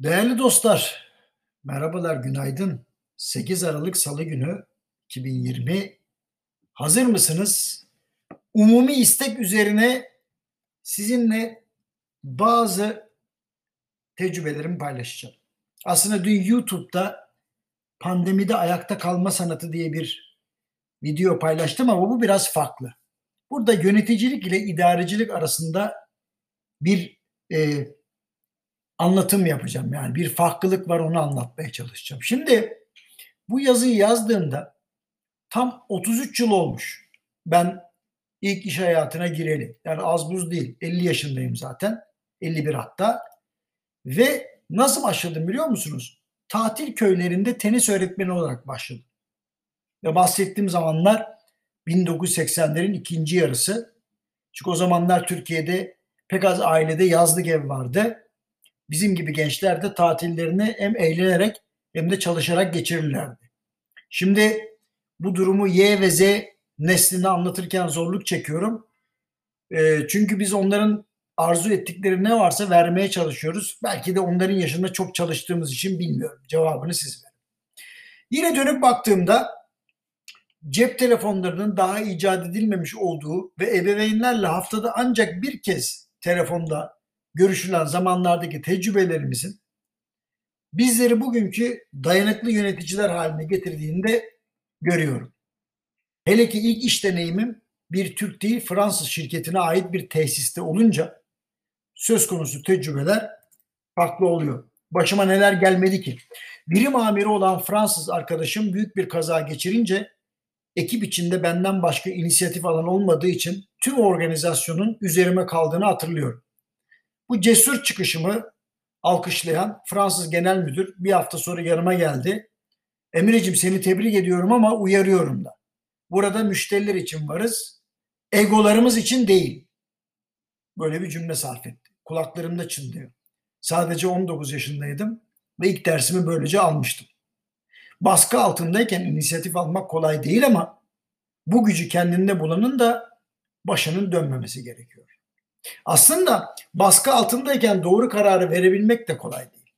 Değerli dostlar, merhabalar, günaydın. 8 Aralık Salı günü 2020. Hazır mısınız? Umumi istek üzerine sizinle bazı tecrübelerimi paylaşacağım. Aslında dün YouTube'da pandemide ayakta kalma sanatı diye bir video paylaştım ama bu biraz farklı. Burada yöneticilik ile idarecilik arasında bir e, anlatım yapacağım. Yani bir farklılık var onu anlatmaya çalışacağım. Şimdi bu yazıyı yazdığımda tam 33 yıl olmuş. Ben ilk iş hayatına gireli. Yani az buz değil. 50 yaşındayım zaten. 51 hatta. Ve nasıl başladım biliyor musunuz? Tatil köylerinde tenis öğretmeni olarak başladım. Ve bahsettiğim zamanlar 1980'lerin ikinci yarısı. Çünkü o zamanlar Türkiye'de pek az ailede yazlık ev vardı bizim gibi gençler de tatillerini hem eğlenerek hem de çalışarak geçirirlerdi. Şimdi bu durumu Y ve Z neslini anlatırken zorluk çekiyorum. E, çünkü biz onların arzu ettikleri ne varsa vermeye çalışıyoruz. Belki de onların yaşında çok çalıştığımız için bilmiyorum. Cevabını siz verin. Yine dönüp baktığımda cep telefonlarının daha icat edilmemiş olduğu ve ebeveynlerle haftada ancak bir kez telefonda görüşülen zamanlardaki tecrübelerimizin bizleri bugünkü dayanıklı yöneticiler haline getirdiğinde görüyorum. Hele ki ilk iş deneyimim bir Türk değil Fransız şirketine ait bir tesiste olunca söz konusu tecrübeler farklı oluyor. Başıma neler gelmedi ki? Birim amiri olan Fransız arkadaşım büyük bir kaza geçirince ekip içinde benden başka inisiyatif alan olmadığı için tüm organizasyonun üzerime kaldığını hatırlıyorum. Bu cesur çıkışımı alkışlayan Fransız genel müdür bir hafta sonra yanıma geldi. Emireciğim seni tebrik ediyorum ama uyarıyorum da. Burada müşteriler için varız. Egolarımız için değil. Böyle bir cümle sarf etti. Kulaklarımda çınlıyor. Sadece 19 yaşındaydım ve ilk dersimi böylece almıştım. Baskı altındayken inisiyatif almak kolay değil ama bu gücü kendinde bulanın da başının dönmemesi gerekiyor. Aslında baskı altındayken doğru kararı verebilmek de kolay değil.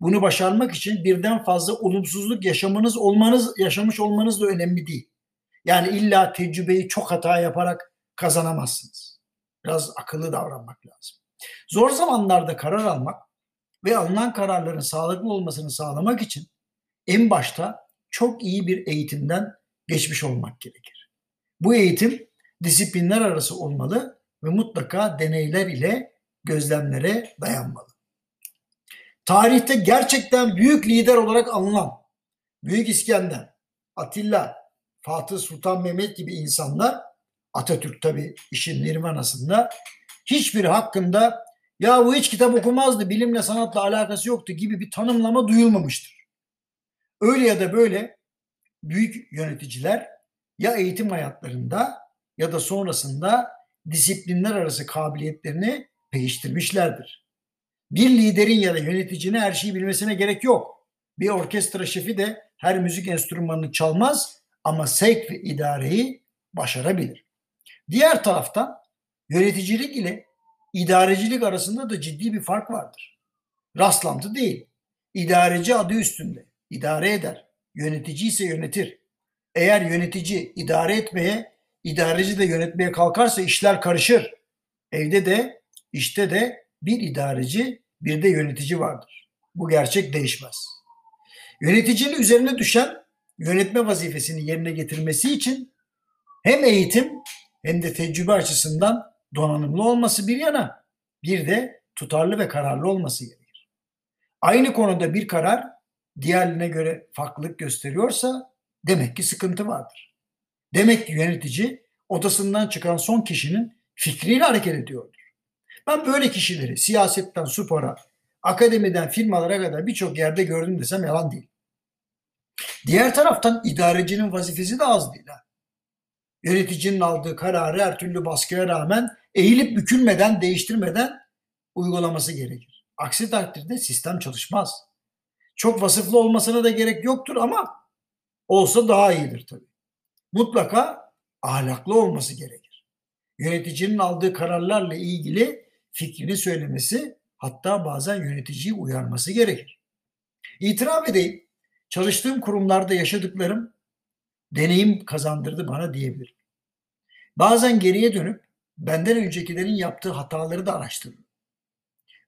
Bunu başarmak için birden fazla olumsuzluk yaşamanız olmanız yaşamış olmanız da önemli değil. Yani illa tecrübeyi çok hata yaparak kazanamazsınız. Biraz akıllı davranmak lazım. Zor zamanlarda karar almak ve alınan kararların sağlıklı olmasını sağlamak için en başta çok iyi bir eğitimden geçmiş olmak gerekir. Bu eğitim disiplinler arası olmalı ve mutlaka deneyler ile gözlemlere dayanmalı. Tarihte gerçekten büyük lider olarak anılan Büyük İskender, Atilla, Fatih Sultan Mehmet gibi insanlar Atatürk tabi işin nirvanasında hiçbir hakkında ya bu hiç kitap okumazdı, bilimle sanatla alakası yoktu gibi bir tanımlama duyulmamıştır. Öyle ya da böyle büyük yöneticiler ya eğitim hayatlarında ya da sonrasında disiplinler arası kabiliyetlerini pekiştirmişlerdir. Bir liderin ya da yöneticinin her şeyi bilmesine gerek yok. Bir orkestra şefi de her müzik enstrümanını çalmaz ama sevk ve idareyi başarabilir. Diğer taraftan yöneticilik ile idarecilik arasında da ciddi bir fark vardır. Rastlantı değil. İdareci adı üstünde. idare eder. Yönetici ise yönetir. Eğer yönetici idare etmeye idareci de yönetmeye kalkarsa işler karışır. Evde de işte de bir idareci bir de yönetici vardır. Bu gerçek değişmez. Yöneticinin üzerine düşen yönetme vazifesini yerine getirmesi için hem eğitim hem de tecrübe açısından donanımlı olması bir yana bir de tutarlı ve kararlı olması gerekir. Aynı konuda bir karar diğerine göre farklılık gösteriyorsa demek ki sıkıntı vardır. Demek ki yönetici odasından çıkan son kişinin fikriyle hareket ediyordur. Ben böyle kişileri siyasetten spora, akademiden firmalara kadar birçok yerde gördüm desem yalan değil. Diğer taraftan idarecinin vazifesi de az değil. Ha. Yöneticinin aldığı kararı her türlü baskıya rağmen eğilip bükülmeden, değiştirmeden uygulaması gerekir. Aksi takdirde sistem çalışmaz. Çok vasıflı olmasına da gerek yoktur ama olsa daha iyidir tabii mutlaka ahlaklı olması gerekir. Yöneticinin aldığı kararlarla ilgili fikrini söylemesi hatta bazen yöneticiyi uyarması gerekir. İtiraf edeyim, çalıştığım kurumlarda yaşadıklarım deneyim kazandırdı bana diyebilirim. Bazen geriye dönüp benden öncekilerin yaptığı hataları da araştırdım.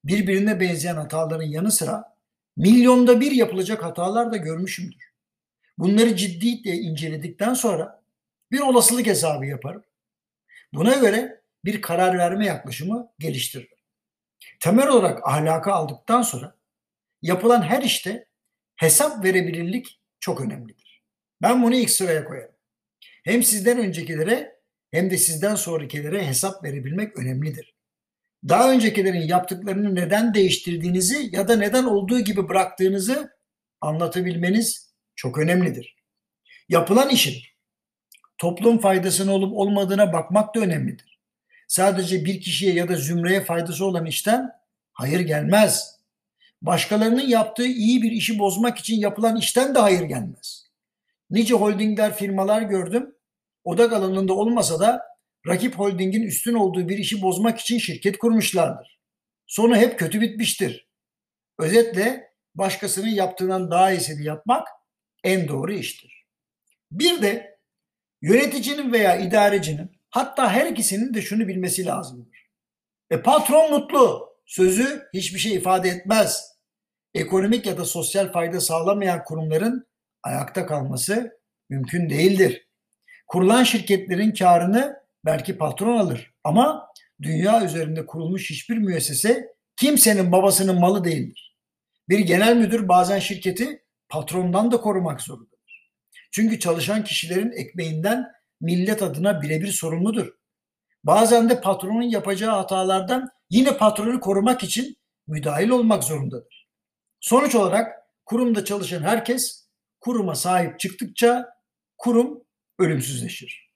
Birbirine benzeyen hataların yanı sıra milyonda bir yapılacak hatalar da görmüşümdür. Bunları ciddiyle inceledikten sonra bir olasılık hesabı yaparım. Buna göre bir karar verme yaklaşımı geliştiririm. Temel olarak ahlakı aldıktan sonra yapılan her işte hesap verebilirlik çok önemlidir. Ben bunu ilk sıraya koyarım. Hem sizden öncekilere hem de sizden sonrakilere hesap verebilmek önemlidir. Daha öncekilerin yaptıklarını neden değiştirdiğinizi ya da neden olduğu gibi bıraktığınızı anlatabilmeniz çok önemlidir. Yapılan işin toplum faydasının olup olmadığına bakmak da önemlidir. Sadece bir kişiye ya da zümreye faydası olan işten hayır gelmez. Başkalarının yaptığı iyi bir işi bozmak için yapılan işten de hayır gelmez. Nice holdingler, firmalar gördüm. Odak alanında olmasa da rakip holdingin üstün olduğu bir işi bozmak için şirket kurmuşlardır. Sonu hep kötü bitmiştir. Özetle başkasının yaptığından daha iyisini yapmak en doğru iştir. Bir de yöneticinin veya idarecinin hatta her ikisinin de şunu bilmesi lazımdır. E patron mutlu. Sözü hiçbir şey ifade etmez. Ekonomik ya da sosyal fayda sağlamayan kurumların ayakta kalması mümkün değildir. Kurulan şirketlerin karını belki patron alır ama dünya üzerinde kurulmuş hiçbir müessese kimsenin babasının malı değildir. Bir genel müdür bazen şirketi patrondan da korumak zorundadır. Çünkü çalışan kişilerin ekmeğinden millet adına birebir sorumludur. Bazen de patronun yapacağı hatalardan yine patronu korumak için müdahil olmak zorundadır. Sonuç olarak kurumda çalışan herkes kuruma sahip çıktıkça kurum ölümsüzleşir.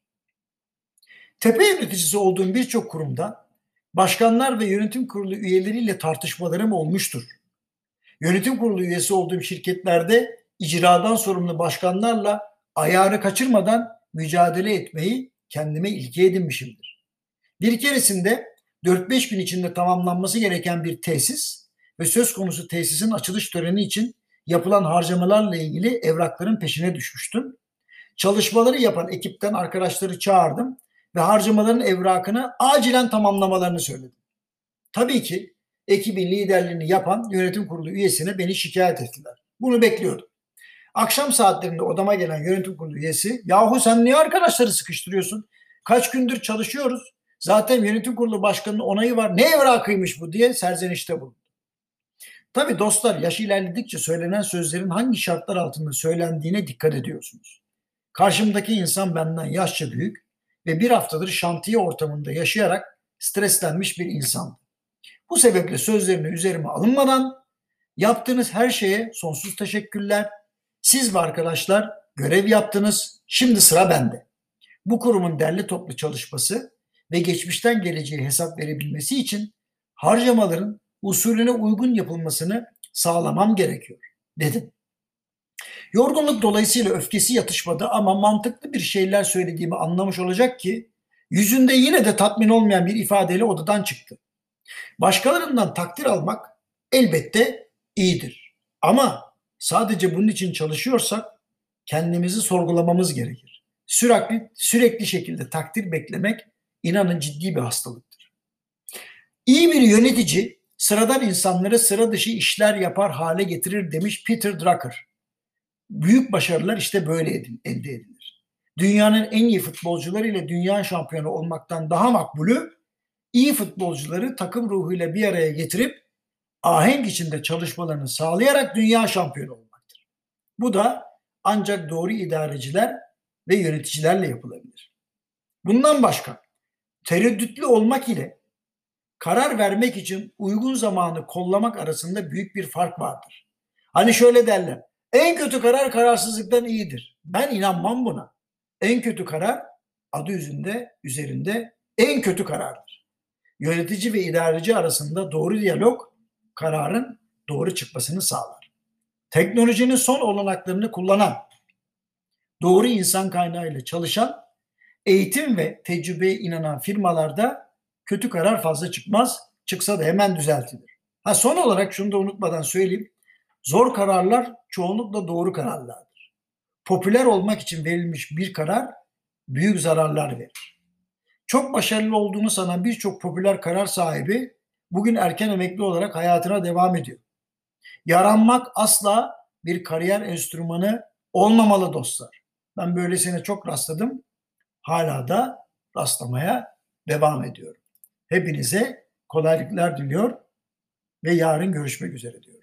Tepe yöneticisi olduğum birçok kurumda başkanlar ve yönetim kurulu üyeleriyle tartışmalarım olmuştur. Yönetim kurulu üyesi olduğum şirketlerde icradan sorumlu başkanlarla ayarı kaçırmadan mücadele etmeyi kendime ilke edinmişimdir. Bir keresinde 4-5 gün içinde tamamlanması gereken bir tesis ve söz konusu tesisin açılış töreni için yapılan harcamalarla ilgili evrakların peşine düşmüştüm. Çalışmaları yapan ekipten arkadaşları çağırdım ve harcamaların evrakını acilen tamamlamalarını söyledim. Tabii ki ekibin liderliğini yapan yönetim kurulu üyesine beni şikayet ettiler. Bunu bekliyordum. Akşam saatlerinde odama gelen yönetim kurulu üyesi yahu sen niye arkadaşları sıkıştırıyorsun? Kaç gündür çalışıyoruz. Zaten yönetim kurulu başkanının onayı var. Ne evrakıymış bu diye serzenişte bulundu. Tabi dostlar yaş ilerledikçe söylenen sözlerin hangi şartlar altında söylendiğine dikkat ediyorsunuz. Karşımdaki insan benden yaşça büyük ve bir haftadır şantiye ortamında yaşayarak streslenmiş bir insan. Bu sebeple sözlerini üzerime alınmadan yaptığınız her şeye sonsuz teşekkürler. Siz ve arkadaşlar görev yaptınız. Şimdi sıra bende. Bu kurumun derli toplu çalışması ve geçmişten geleceğe hesap verebilmesi için harcamaların usulüne uygun yapılmasını sağlamam gerekiyor dedim. Yorgunluk dolayısıyla öfkesi yatışmadı ama mantıklı bir şeyler söylediğimi anlamış olacak ki yüzünde yine de tatmin olmayan bir ifadeyle odadan çıktı. Başkalarından takdir almak elbette iyidir. Ama sadece bunun için çalışıyorsak kendimizi sorgulamamız gerekir. Sürekli sürekli şekilde takdir beklemek inanın ciddi bir hastalıktır. İyi bir yönetici sıradan insanları sıra dışı işler yapar hale getirir demiş Peter Drucker. Büyük başarılar işte böyle elde edilir. Dünyanın en iyi futbolcuları ile dünya şampiyonu olmaktan daha makbulü iyi futbolcuları takım ruhuyla bir araya getirip ahenk içinde çalışmalarını sağlayarak dünya şampiyonu olmaktır. Bu da ancak doğru idareciler ve yöneticilerle yapılabilir. Bundan başka tereddütlü olmak ile karar vermek için uygun zamanı kollamak arasında büyük bir fark vardır. Hani şöyle derler. En kötü karar kararsızlıktan iyidir. Ben inanmam buna. En kötü karar adı yüzünde üzerinde en kötü karardır. Yönetici ve idareci arasında doğru diyalog kararın doğru çıkmasını sağlar. Teknolojinin son olanaklarını kullanan, doğru insan kaynağıyla çalışan, eğitim ve tecrübeye inanan firmalarda kötü karar fazla çıkmaz. Çıksa da hemen düzeltilir. Ha son olarak şunu da unutmadan söyleyeyim. Zor kararlar çoğunlukla doğru kararlardır. Popüler olmak için verilmiş bir karar büyük zararlar verir. Çok başarılı olduğunu sanan birçok popüler karar sahibi bugün erken emekli olarak hayatına devam ediyor. Yaranmak asla bir kariyer enstrümanı olmamalı dostlar. Ben böylesine çok rastladım. Hala da rastlamaya devam ediyorum. Hepinize kolaylıklar diliyor ve yarın görüşmek üzere diyor.